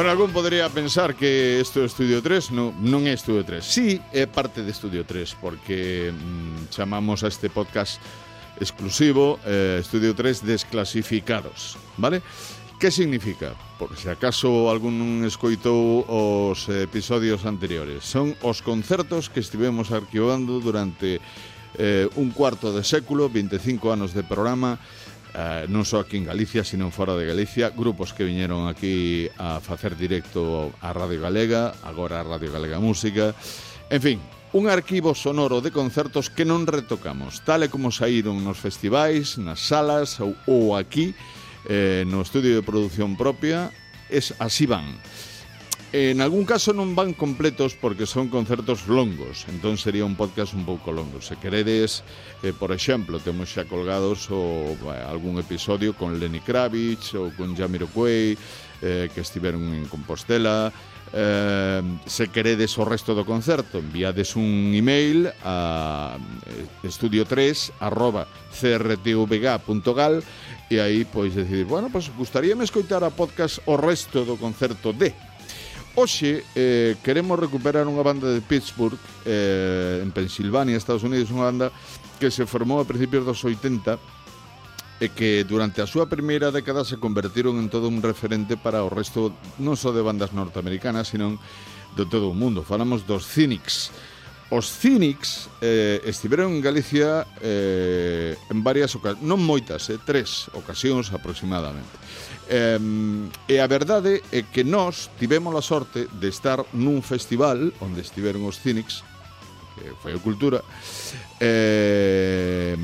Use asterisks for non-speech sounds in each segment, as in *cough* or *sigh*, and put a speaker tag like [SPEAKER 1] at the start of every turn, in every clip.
[SPEAKER 1] Bueno, algún podría pensar que isto é Estudio 3, no, non é Estudio 3. Sí, é parte de Estudio 3, porque mm, chamamos a este podcast exclusivo eh, Estudio 3 Desclasificados, vale? Que significa? Por se acaso algún escoitou os episodios anteriores. Son os concertos que estivemos arquivando durante eh, un cuarto de século, 25 anos de programa, eh, non só aquí en Galicia, sino fora de Galicia, grupos que viñeron aquí a facer directo a Radio Galega, agora a Radio Galega Música, en fin, un arquivo sonoro de concertos que non retocamos, tal e como saíron nos festivais, nas salas ou, ou aquí, eh, no estudio de produción propia, es así van. En algún caso non van completos porque son concertos longos, entón sería un podcast un pouco longo. Se queredes, eh, por exemplo, temos xa colgados o, eh, algún episodio con Lenny Kravitz ou con Jamiroquai, eh, que estiveron en Compostela, eh, se queredes o resto do concerto, enviades un email a eh, estudio3 arroba crtvg.gal e aí pois decidir, bueno, pois gustaríame escoitar a podcast o resto do concerto de Hoxe eh, queremos recuperar unha banda de Pittsburgh, eh, en Pensilvania, Estados Unidos, unha banda que se formou a principios dos 80 e que durante a súa primeira década se convertiron en todo un referente para o resto non só de bandas norteamericanas, sino de todo o mundo. Falamos dos Cynics, Os Cynics eh, estiveron en Galicia eh, en varias ocasións, non moitas, eh, tres ocasións aproximadamente. Eh, e a verdade é que nós tivemos a sorte de estar nun festival onde estiveron os Cynics, que foi a Cultura, eh,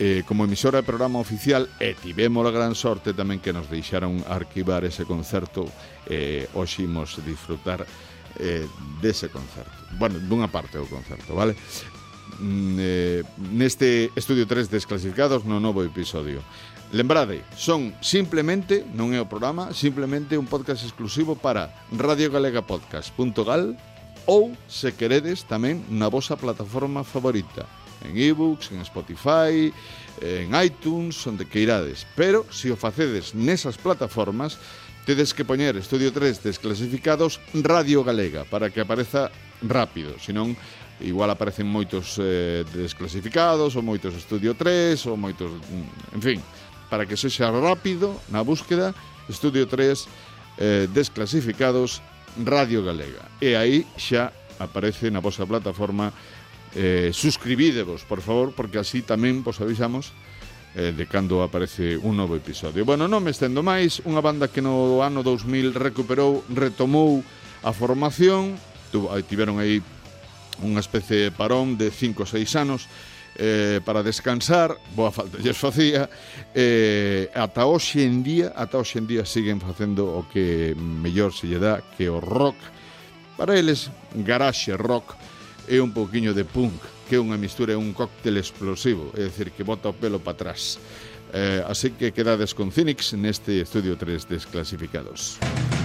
[SPEAKER 1] eh, como emisora de programa oficial, e tivemos a gran sorte tamén que nos deixaron arquivar ese concerto, eh, hoxe imos disfrutar eh, dese concerto. Bueno, dunha parte do concerto, vale? Mm, eh, neste Estudio 3 Desclasificados no novo episodio. Lembrade, son simplemente, non é o programa, simplemente un podcast exclusivo para radiogalegapodcast.gal ou, se queredes, tamén na vosa plataforma favorita, en ebooks, en Spotify, en iTunes, onde queirades. Pero, se o facedes nesas plataformas, tedes que poñer Estudio 3 desclasificados Radio Galega para que apareza rápido, senón igual aparecen moitos eh, desclasificados ou moitos Estudio 3 ou moitos, mm, en fin, para que sexa rápido na búsqueda Estudio 3 eh, desclasificados Radio Galega. E aí xa aparece na vosa plataforma eh, suscribídevos, por favor, porque así tamén vos avisamos eh, de cando aparece un novo episodio. Bueno, non me estendo máis, unha banda que no ano 2000 recuperou, retomou a formación, tiveron aí unha especie de parón de 5 ou 6 anos, eh, para descansar, boa falta lles facía, eh, ata hoxe en día, ata hoxe en día siguen facendo o que mellor se lle dá que o rock, para eles garaxe rock é un pouquiño de punk, que é unha mistura, é un cóctel explosivo, é dicir, que bota o pelo para atrás. Eh, así que quedades con Phoenix neste estudio 3 desclasificados.
[SPEAKER 2] Música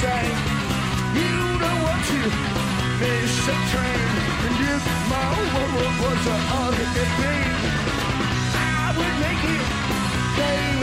[SPEAKER 2] say don't want to miss a train. And if my world was a honor it I would make it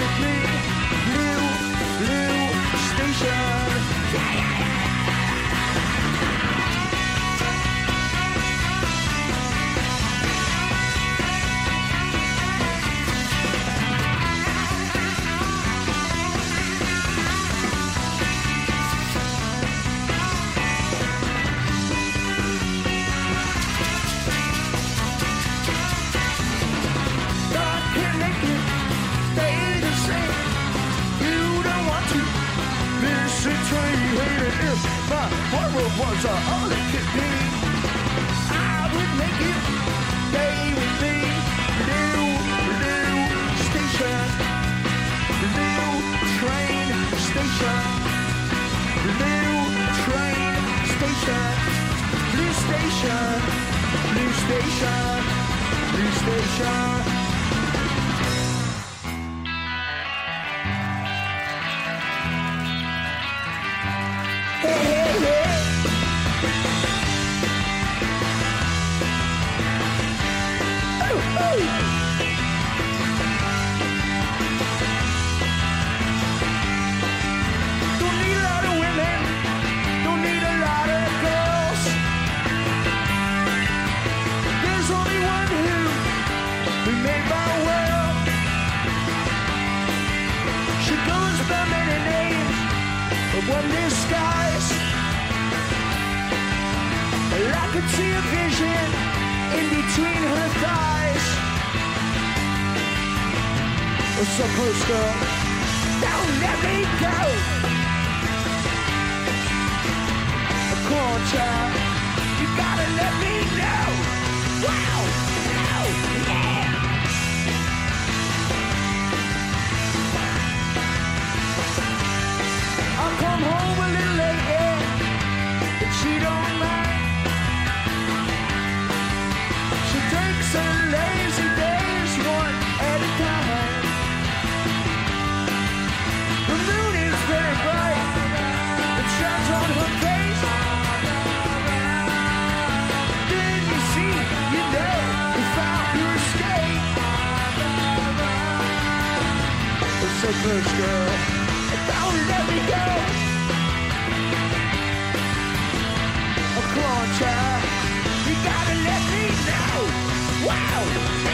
[SPEAKER 2] supposed to. Don't let me go. A corn child, you gotta let me know. Wow. first girl. Don't let me go. Oh, come on, child. You gotta let me know. Wow.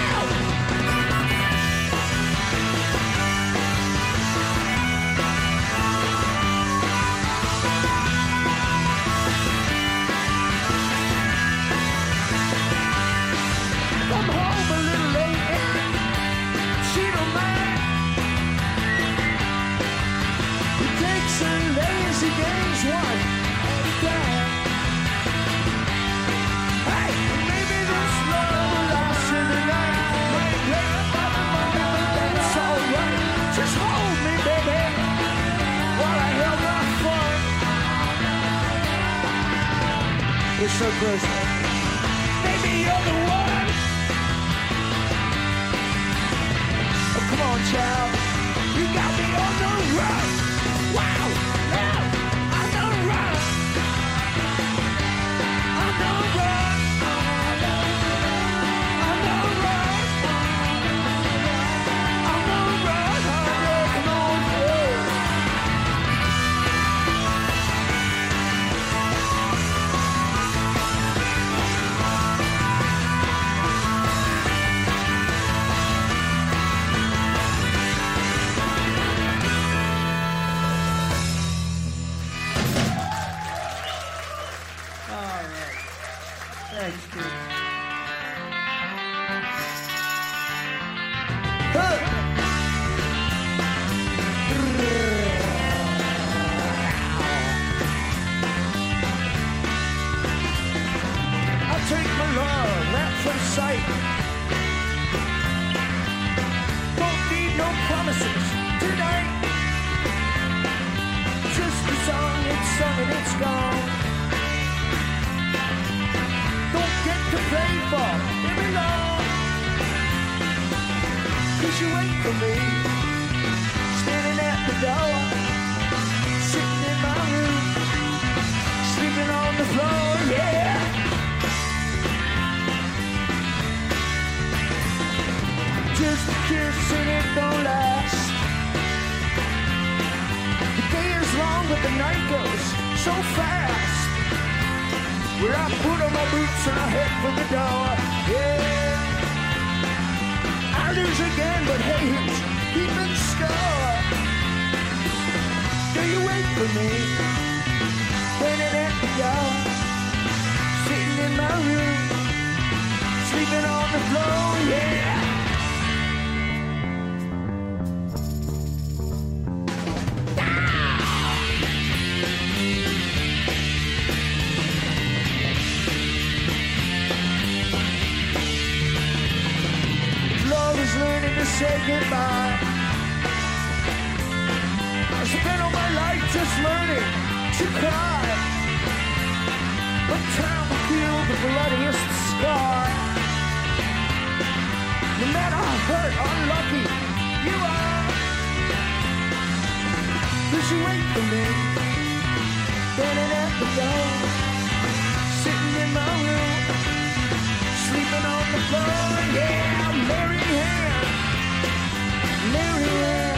[SPEAKER 2] To cry. But time will heal the bloodiest scar. No matter how hurt or lucky you are, Did you wait for me? Standing at the door, sitting in my room sleeping on the floor. Yeah, Mary Ann, Mary Ann,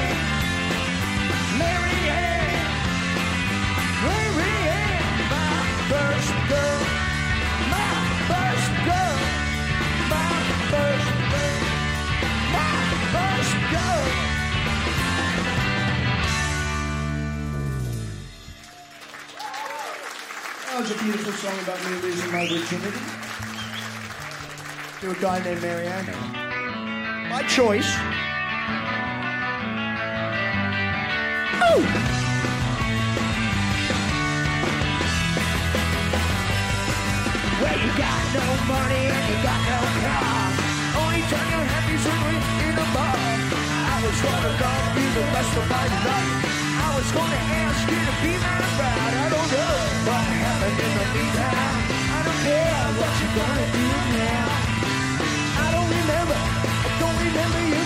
[SPEAKER 3] beautiful song about me losing my virginity. To a guy named Mariano. My choice.
[SPEAKER 2] Well, you got no money and you got no car. Only time you're happy is when in a bar. I was gonna love you the rest of my life. Was gonna ask you to be my bride. I don't know what happened in the meantime. I don't care what you're gonna do now. I don't remember. I don't remember you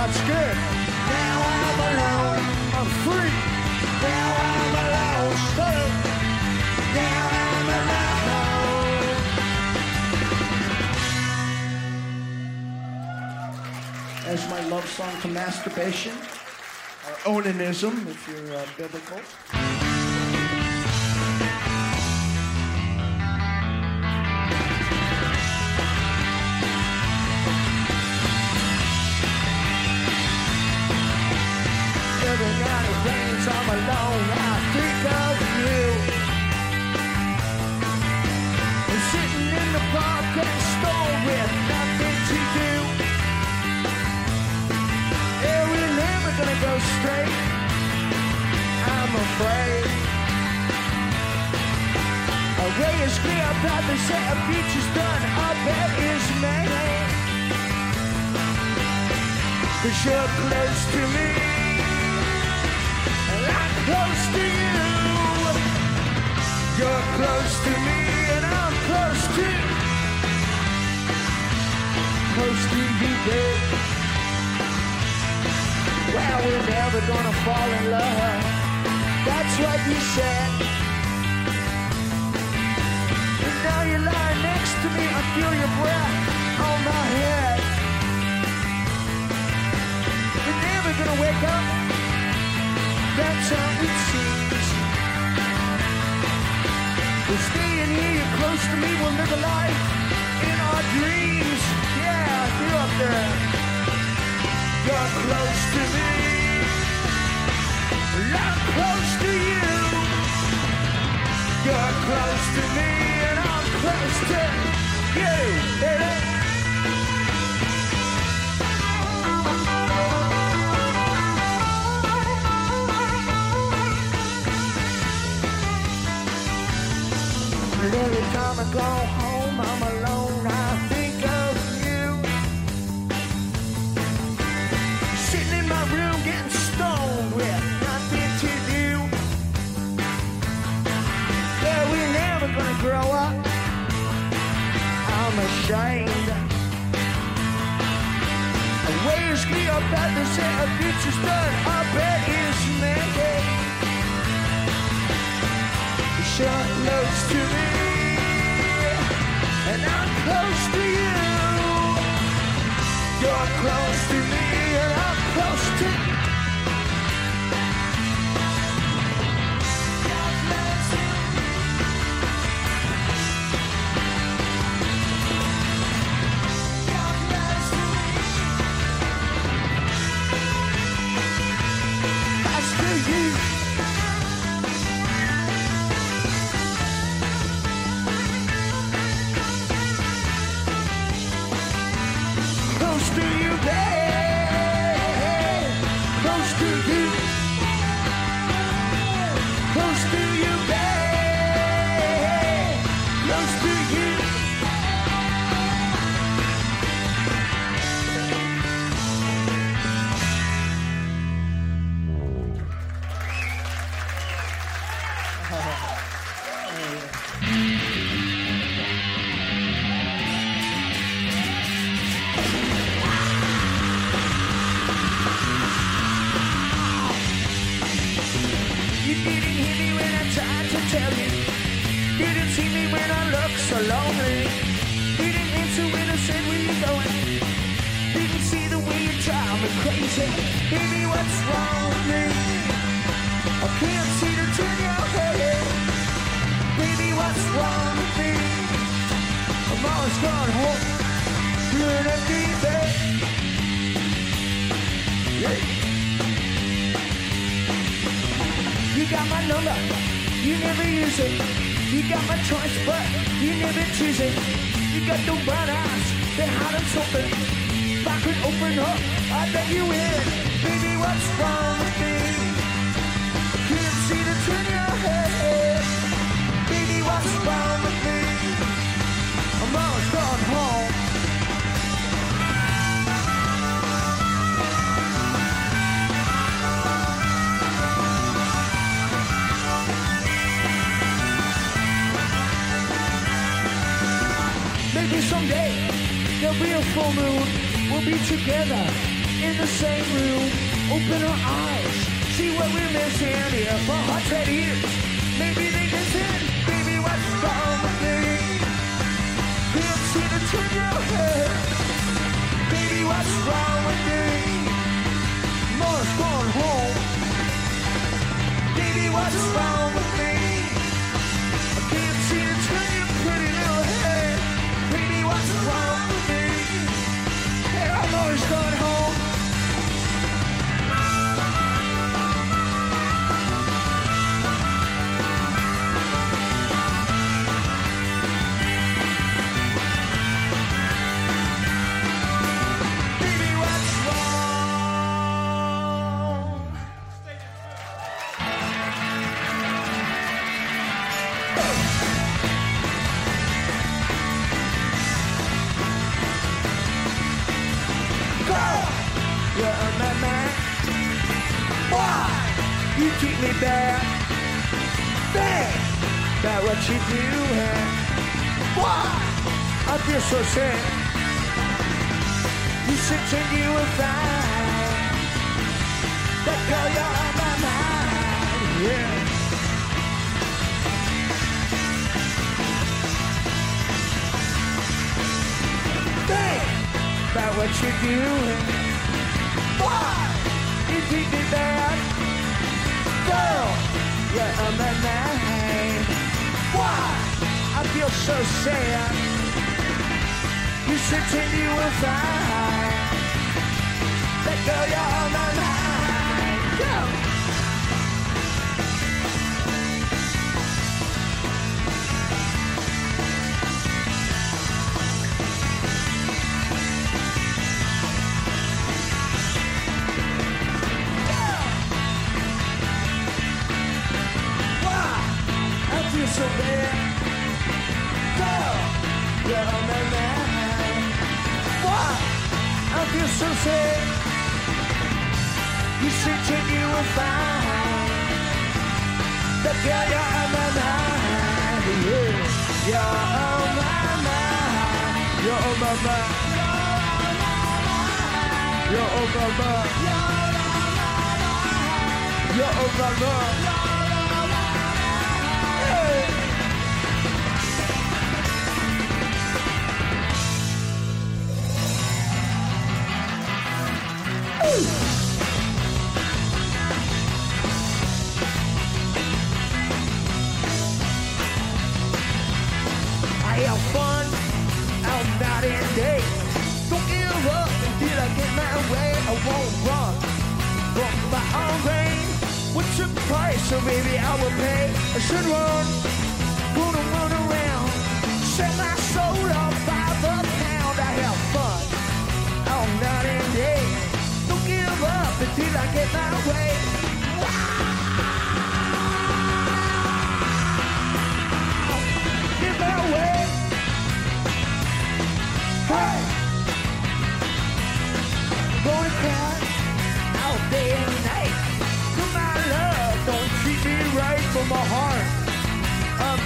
[SPEAKER 3] That's good.
[SPEAKER 2] Now I'm alone. I'm free.
[SPEAKER 3] My love song to masturbation, or onanism, if you're uh, biblical.
[SPEAKER 2] Afraid. A way is clear about the set of beaches done. I bet is made. Cause you're close to me. And I'm close to you. You're close to me and I'm close to Close to you, babe Well, we're never gonna fall in love That's what you said And now you lie next to me I feel your breath on my head You're never gonna wake up That's how it seems We're staying here, you're close to me, we'll live a life in our dreams. Yeah, you're up there. You're close to me. I'm close close to me, and I'm close to you. And every time I go about to say a future's done? I bet it's made. You're close to me, and I'm close to you. You're close you, babe. Maybe someday there'll be a full moon. We'll be together in the same room. Open our eyes, see what we're missing here for hundred years. Maybe they can send, baby, what's wrong with me? Can't see the turn your head. Baby, what's wrong with me? Mama's gone home. Baby, what's wrong with me? Hey, Yeah. Think about what you're doing. Why you? Girl. Why I feel so sad. You you will find that girl you're on. You're on my mind. Why I feel so sad. You should check you will find that girl you're on my mind. You're on my mind. You're on my mind. You're on my mind. You're on my mind. Hey. Have fun out night and day. Don't give up until I get my way. I won't run from my own pain. What's the price? So baby, I will pay. I should run, gonna run around, sell my soul off by the pound. I have fun all night and day. Don't give up until I get my way.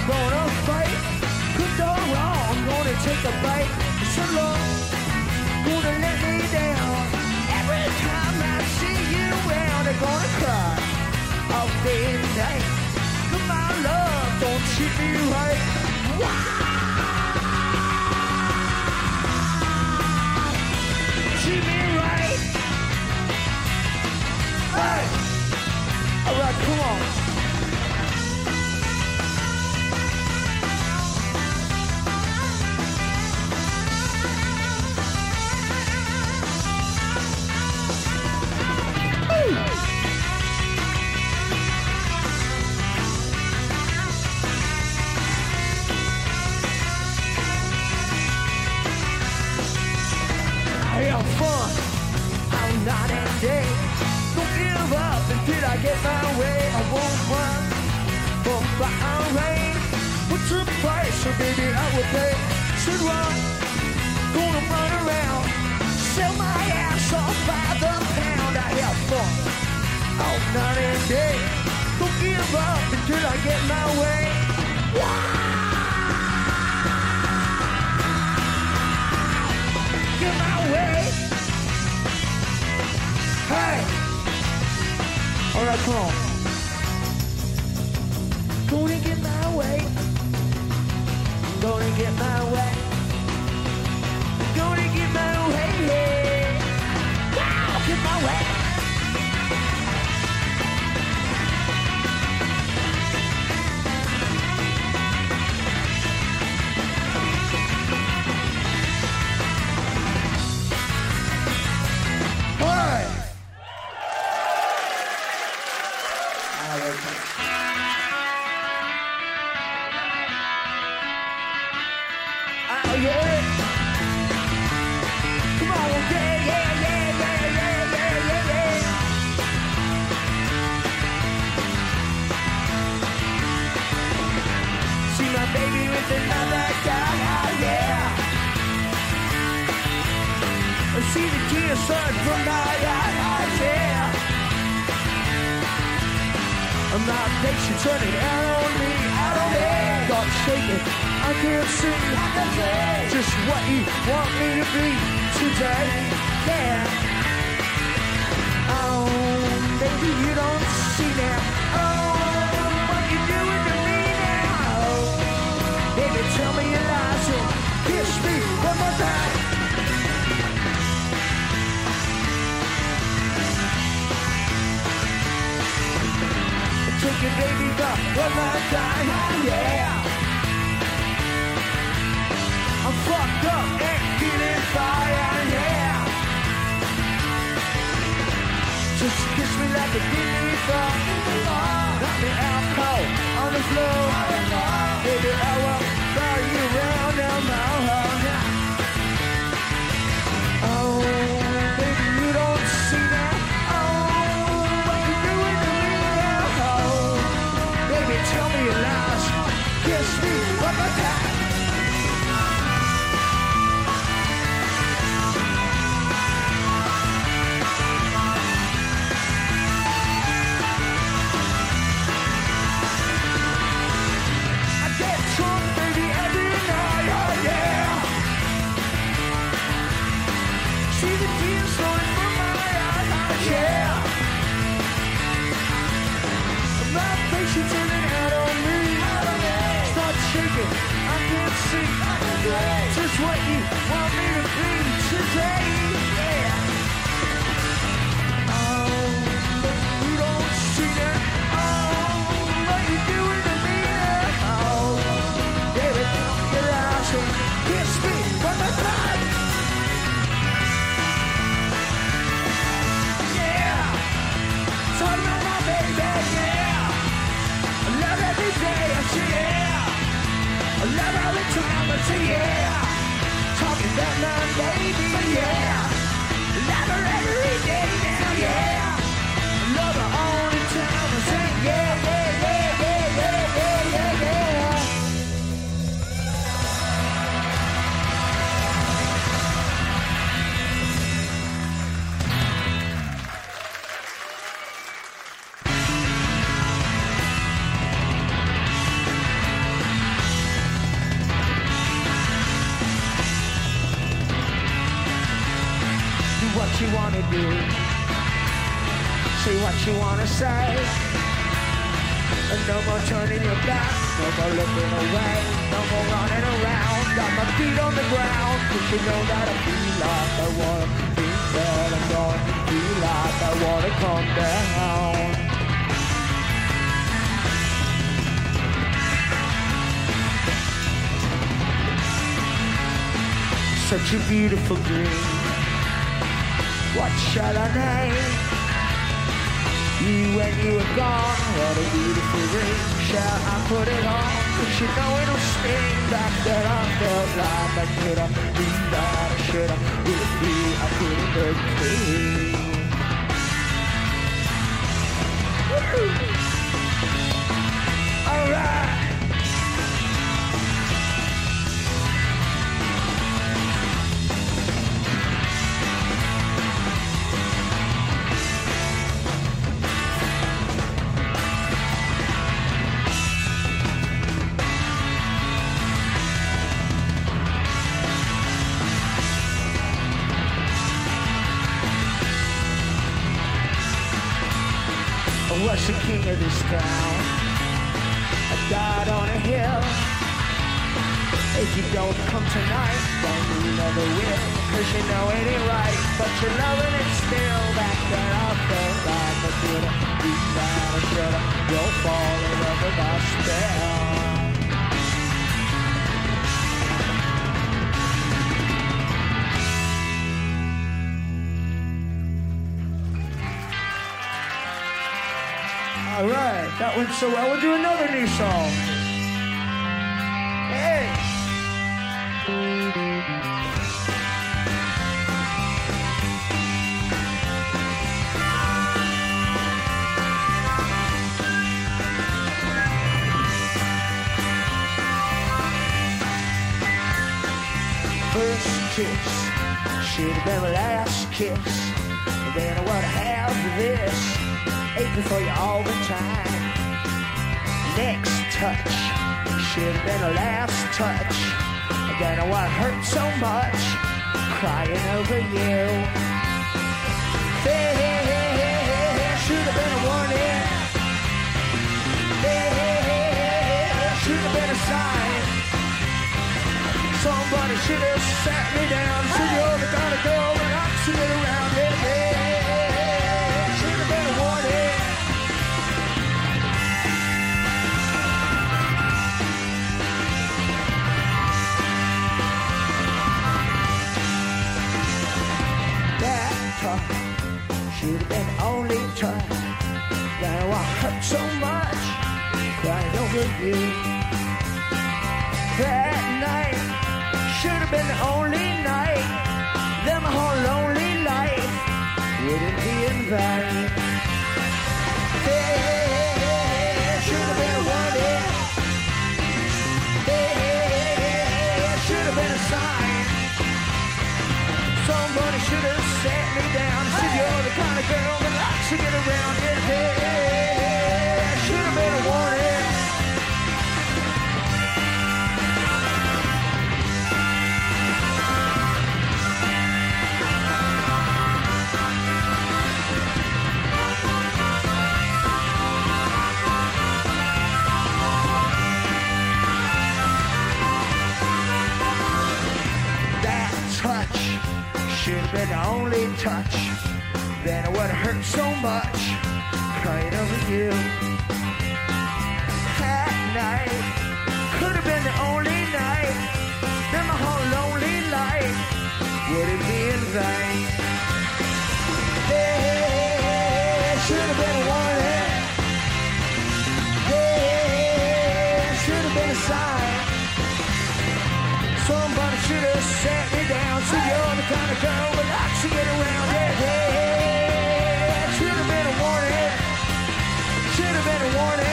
[SPEAKER 2] Gonna fight. Could go wrong. Gonna take a bite. So long. Gonna let me down. Every time I see you around, I'm gonna cry all day and night. Cause my love don't treat me right. Treat me right. Hey! Alright, come on. So baby, I will pay. Should run, gonna run around, sell my ass off by the pound. I have fun all night and day. Don't give up until I get my way. Get my way. Hey! Alright, come on. Gonna get my way. Gonna get my way. Gonna get my way. Wow, get my way. My baby with another guy, oh yeah. I see the tears start from my eyes, oh, yeah. My patience running out on me, out on me. start shaking. I can't see just what you want me to be today. Yeah. Oh, baby, you don't tell me your lies and kiss me one more time. Take your baby back one more time, yeah. I'm fucked up and feeling fire, yeah. Just kiss me like a did before. Knock me cold on the floor. And no more turning your back, no more looking away, no more running around. Got my feet on the ground, cause you know that I feel like I wanna be that I'm going to feel like I wanna come down. Such a beautiful dream. What shall I name? You when you were gone, what a beautiful ring. Shall I put it on? Cause you know it'll sting back that I felt like I could have been that I should have with you. I couldn't break free. Alright. All right, that went so well. We'll do another new song. Kiss should have been my last kiss, and then I would have this aching for you all the time. Next touch should have been a last touch. Then what hurt so much, crying over you. Should have sat me down. Said you're the kind of girl that I'm sitting around. Yeah, yeah. Should have been warning. that touch should have been only touch. Now I hurt so much, crying over you. Wouldn't be vain. There should have been. There should have been a sign. Somebody should have sat me down. Said you're the kind of girl that likes to get around. Yeah, yeah. Should have been the only touch. Then it would have hurt so much, crying over you. That night could have been the only night. Then my whole lonely life would it be in vain? So you're the kind of girl that likes to get around. Yeah, yeah. Should have been a warning. Should have been a warning.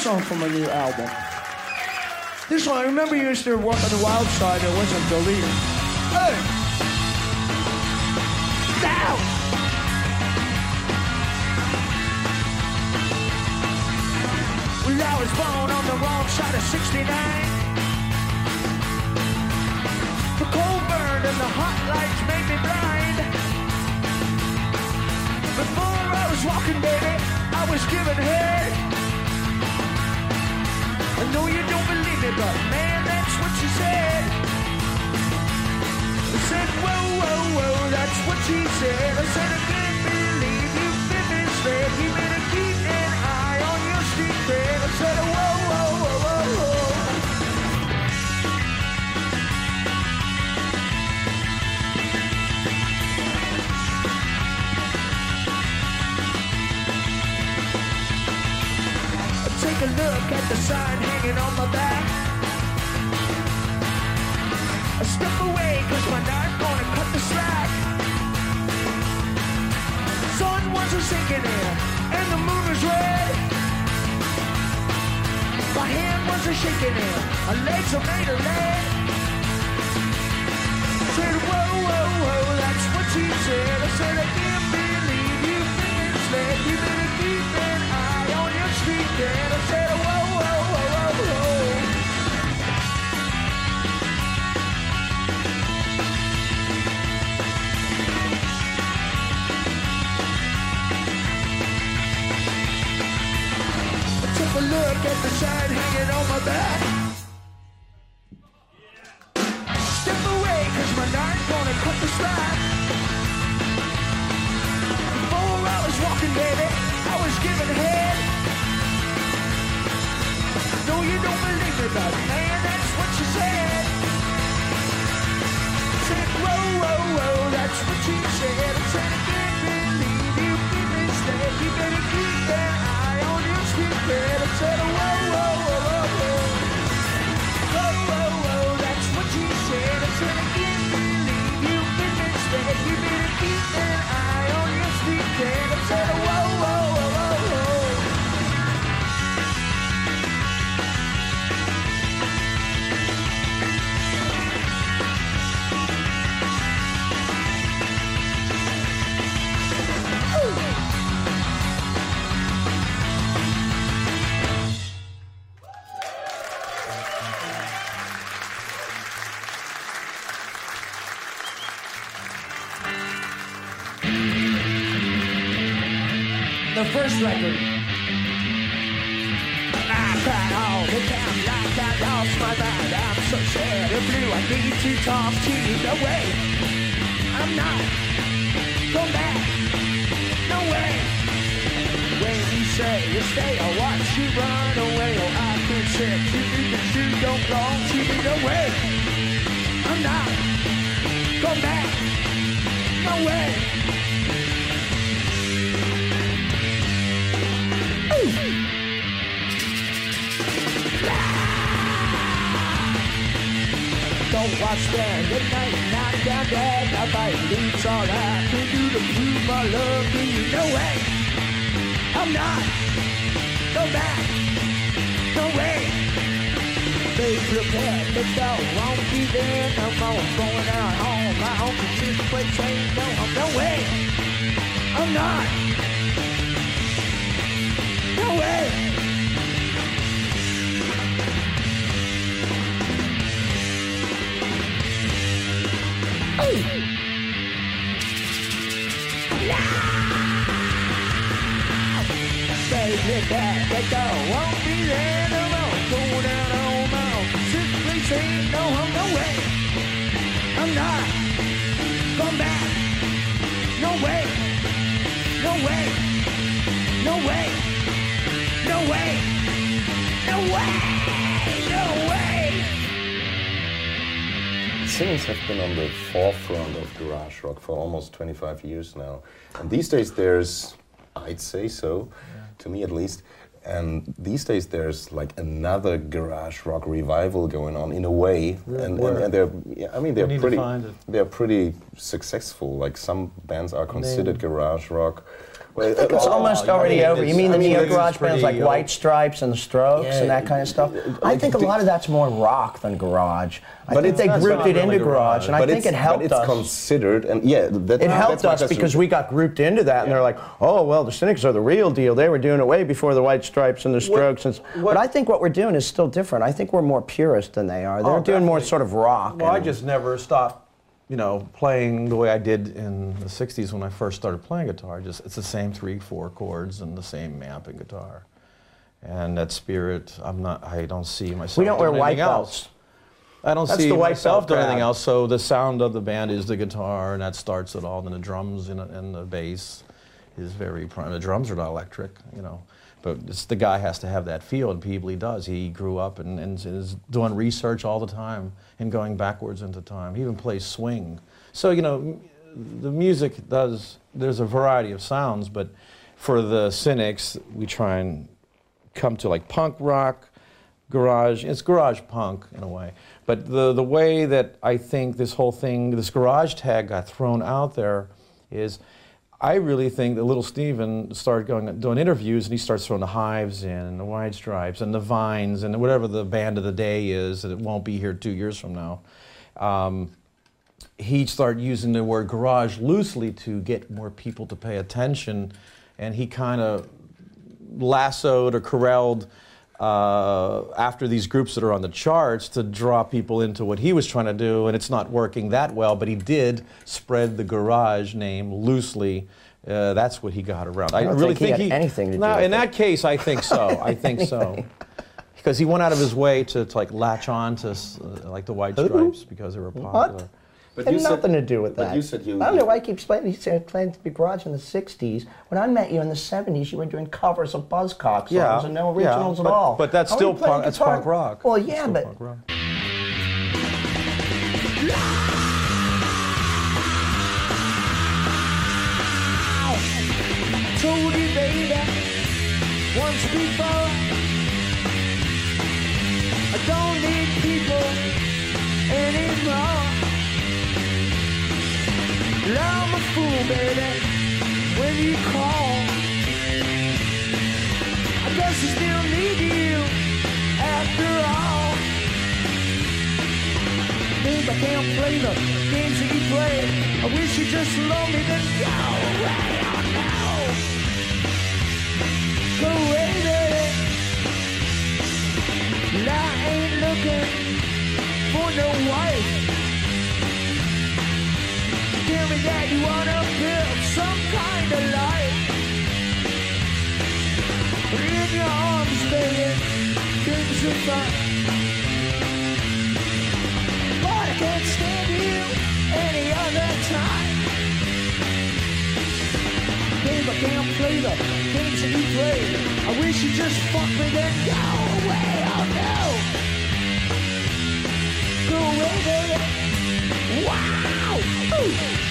[SPEAKER 2] Song from a new album. This one, I remember you used to work on the Wild Side. It wasn't deleted. Hey! Down! Well, I was born on the wrong side of 69. The cold burned and the hot lights made me blind. Before I was walking, baby, I was given head. I know you don't believe me, but man, that's what she said. I said, whoa, whoa, whoa, that's what she said. I said, I can't believe you've been misled. You better keep look at the sign hanging on my back. I step away cause my knife gonna cut the slack. Sun was a sinking in and the moon was red. My hand was a shaking in, my legs are made of lead. Said whoa, whoa, whoa, that's what she said. I said I can't believe you've been misled. You better keep an At the sign hanging on my back. Record. I cried all the time like I lost my mind. I'm so sad and blue. I need to talk to you. No way. I'm not. Come back. No way. When you say you stay, I watch you run away. Oh, I can say to you that you don't belong to me. No way. I'm not. Come back. No way. Don't watch that at night, not down there. Nobody needs all I can do to prove my love to you. No way, I'm not. Go back, no way. Babe, look at the door, won't be there no more. Going out home, my own this place ain't no home. No way, I'm not. No way. Baby, the door won't be there no more. Going out on my own. This place ain't no no way. I'm not. Back. No way. No way. No way. No way.
[SPEAKER 4] Cynics have been on the forefront of garage rock for almost 25 years now. And these days there's, I'd say so, to me at least, and these days there's like another garage rock revival going on in a way. And, and, and they're, yeah, I mean, they're pretty, they're pretty successful. Like some bands are considered garage rock. Well,
[SPEAKER 5] It's
[SPEAKER 4] uh,
[SPEAKER 5] almost already over. You mean the
[SPEAKER 6] I mean,
[SPEAKER 5] neo
[SPEAKER 6] it's
[SPEAKER 5] garage bands like
[SPEAKER 6] pretty, uh,
[SPEAKER 5] White Stripes and the Strokes
[SPEAKER 4] Yeah,
[SPEAKER 5] and that kind of stuff? I think a lot of that's more rock than garage. I
[SPEAKER 4] But
[SPEAKER 5] think they grouped it
[SPEAKER 6] really
[SPEAKER 5] into garage,
[SPEAKER 6] garage.
[SPEAKER 5] and I think it helped
[SPEAKER 4] but it's
[SPEAKER 5] us.
[SPEAKER 4] considered, and yeah, that,
[SPEAKER 5] It helped us because we got grouped into that, and they're like, "Oh, well, the Cynics are the real deal. They were doing it way before the White Stripes and the Strokes." and
[SPEAKER 6] what-
[SPEAKER 5] but I think what we're doing is still different. I think we're more purist than they are. They're
[SPEAKER 6] Oh,
[SPEAKER 5] doing more sort of rock.
[SPEAKER 6] Well, I just never stopped, you know, playing the way I did in the '60s when I first started playing guitar. Just it's the same three, four chords and the same amp and guitar, and that spirit. I'm not. I don't see myself.
[SPEAKER 5] we don't wear white belts.
[SPEAKER 6] else. I don't
[SPEAKER 5] That's
[SPEAKER 6] see
[SPEAKER 5] the white
[SPEAKER 6] myself doing anything else. So the sound of the band is the guitar, and that starts it all. And the drums and, and the bass is very prime. The drums are not electric, you know, but the guy has to have that feel, and Peebley does. He grew up and, and is doing research all the time and going backwards into time. He even plays swing. So you know, the music does. There's a variety of sounds, but for the cynics, we try and come to like punk rock, garage. It's garage punk in a way. But the, the way that I think this whole thing, this garage tag got thrown out there is I really think that little Steven started going doing interviews and he starts throwing the hives in and the White Stripes and the vines and whatever the band of the day is that it won't be here two years from now. Um, he started using the word garage loosely to get more people to pay attention and he kind of lassoed or corralled uh, after these groups that are on the charts to draw people into what he was trying to do, and it's not working that well. But he did spread the garage name loosely. Uh, that's what he got around. I,
[SPEAKER 5] don't
[SPEAKER 6] really
[SPEAKER 5] think he
[SPEAKER 6] think
[SPEAKER 5] had anything to do
[SPEAKER 6] No, in
[SPEAKER 5] it.
[SPEAKER 6] that case, I think so. *laughs* I think so. Because he went out of his way to, to like latch on to uh, like the White Stripes because they were popular.
[SPEAKER 4] But
[SPEAKER 5] had
[SPEAKER 4] you said-
[SPEAKER 5] nothing to do with that.
[SPEAKER 4] you said you-
[SPEAKER 5] I don't know why he keeps playing. He said playing to be garage in the '60s. When I met you in the '70s, you were doing covers of Buzzcocks songs
[SPEAKER 6] Yeah,
[SPEAKER 5] and no
[SPEAKER 6] yeah,
[SPEAKER 5] originals
[SPEAKER 6] but-
[SPEAKER 5] at all.
[SPEAKER 6] but that's
[SPEAKER 5] How
[SPEAKER 6] still
[SPEAKER 5] playing
[SPEAKER 6] punk- that's punk rock.
[SPEAKER 5] Well,
[SPEAKER 6] That's
[SPEAKER 5] yeah,
[SPEAKER 6] still
[SPEAKER 5] but
[SPEAKER 6] punk rock.
[SPEAKER 2] told you, baby, once before. I'm a fool, baby, when you call. I guess I still need you after all. I can't play the games that you play. I wish you just loved me, then go away, oh no. Go away, baby. I ain't looking for no wife. Tell me that you wanna some kind of in your arms, baby. But I can't stand you any other time. I can't play the games that you play. I wish you just fuck me then go away. Oh no. Go away, baby. Woo!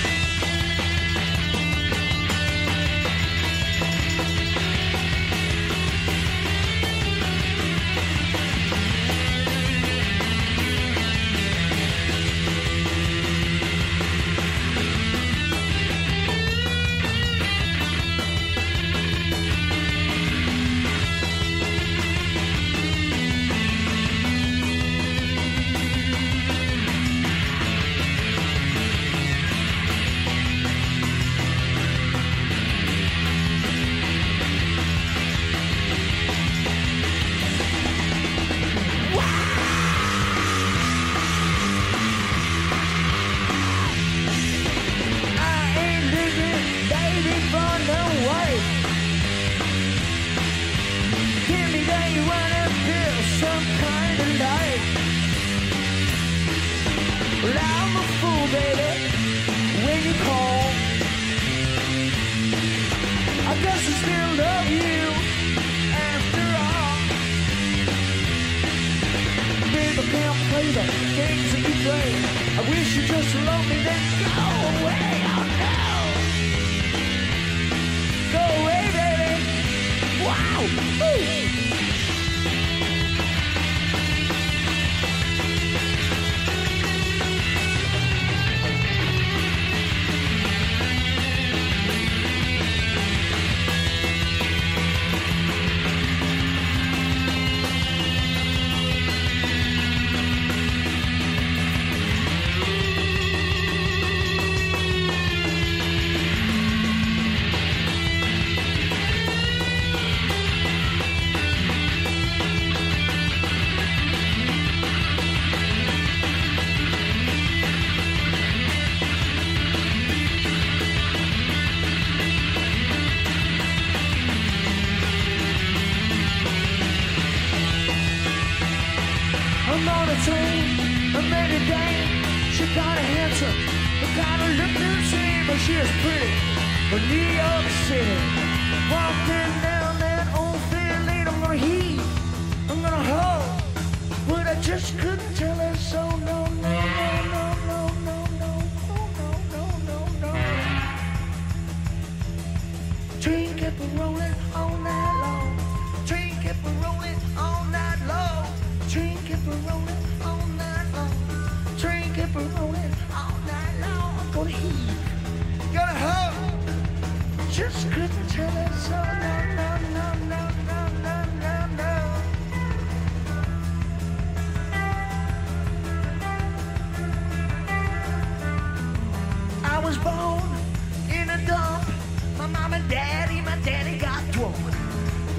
[SPEAKER 2] Daddy, got drunk.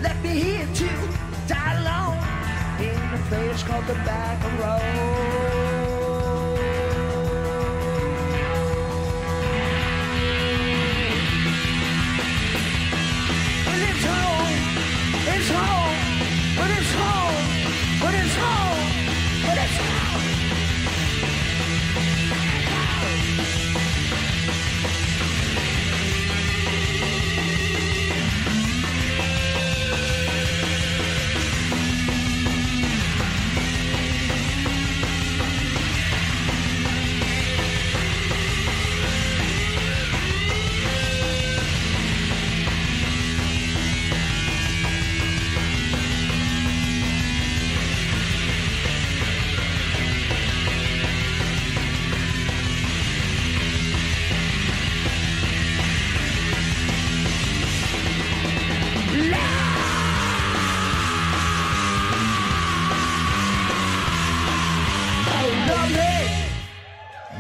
[SPEAKER 2] Left me here to die alone in a place called the back road.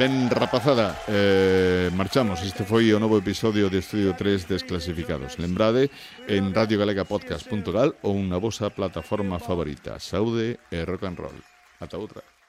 [SPEAKER 1] Ben rapazada, eh, marchamos. Este foi o novo episodio de Estudio 3 Desclasificados. Lembrade en radiogalegapodcast.gal ou na vosa plataforma favorita. Saúde e rock and roll. Ata outra.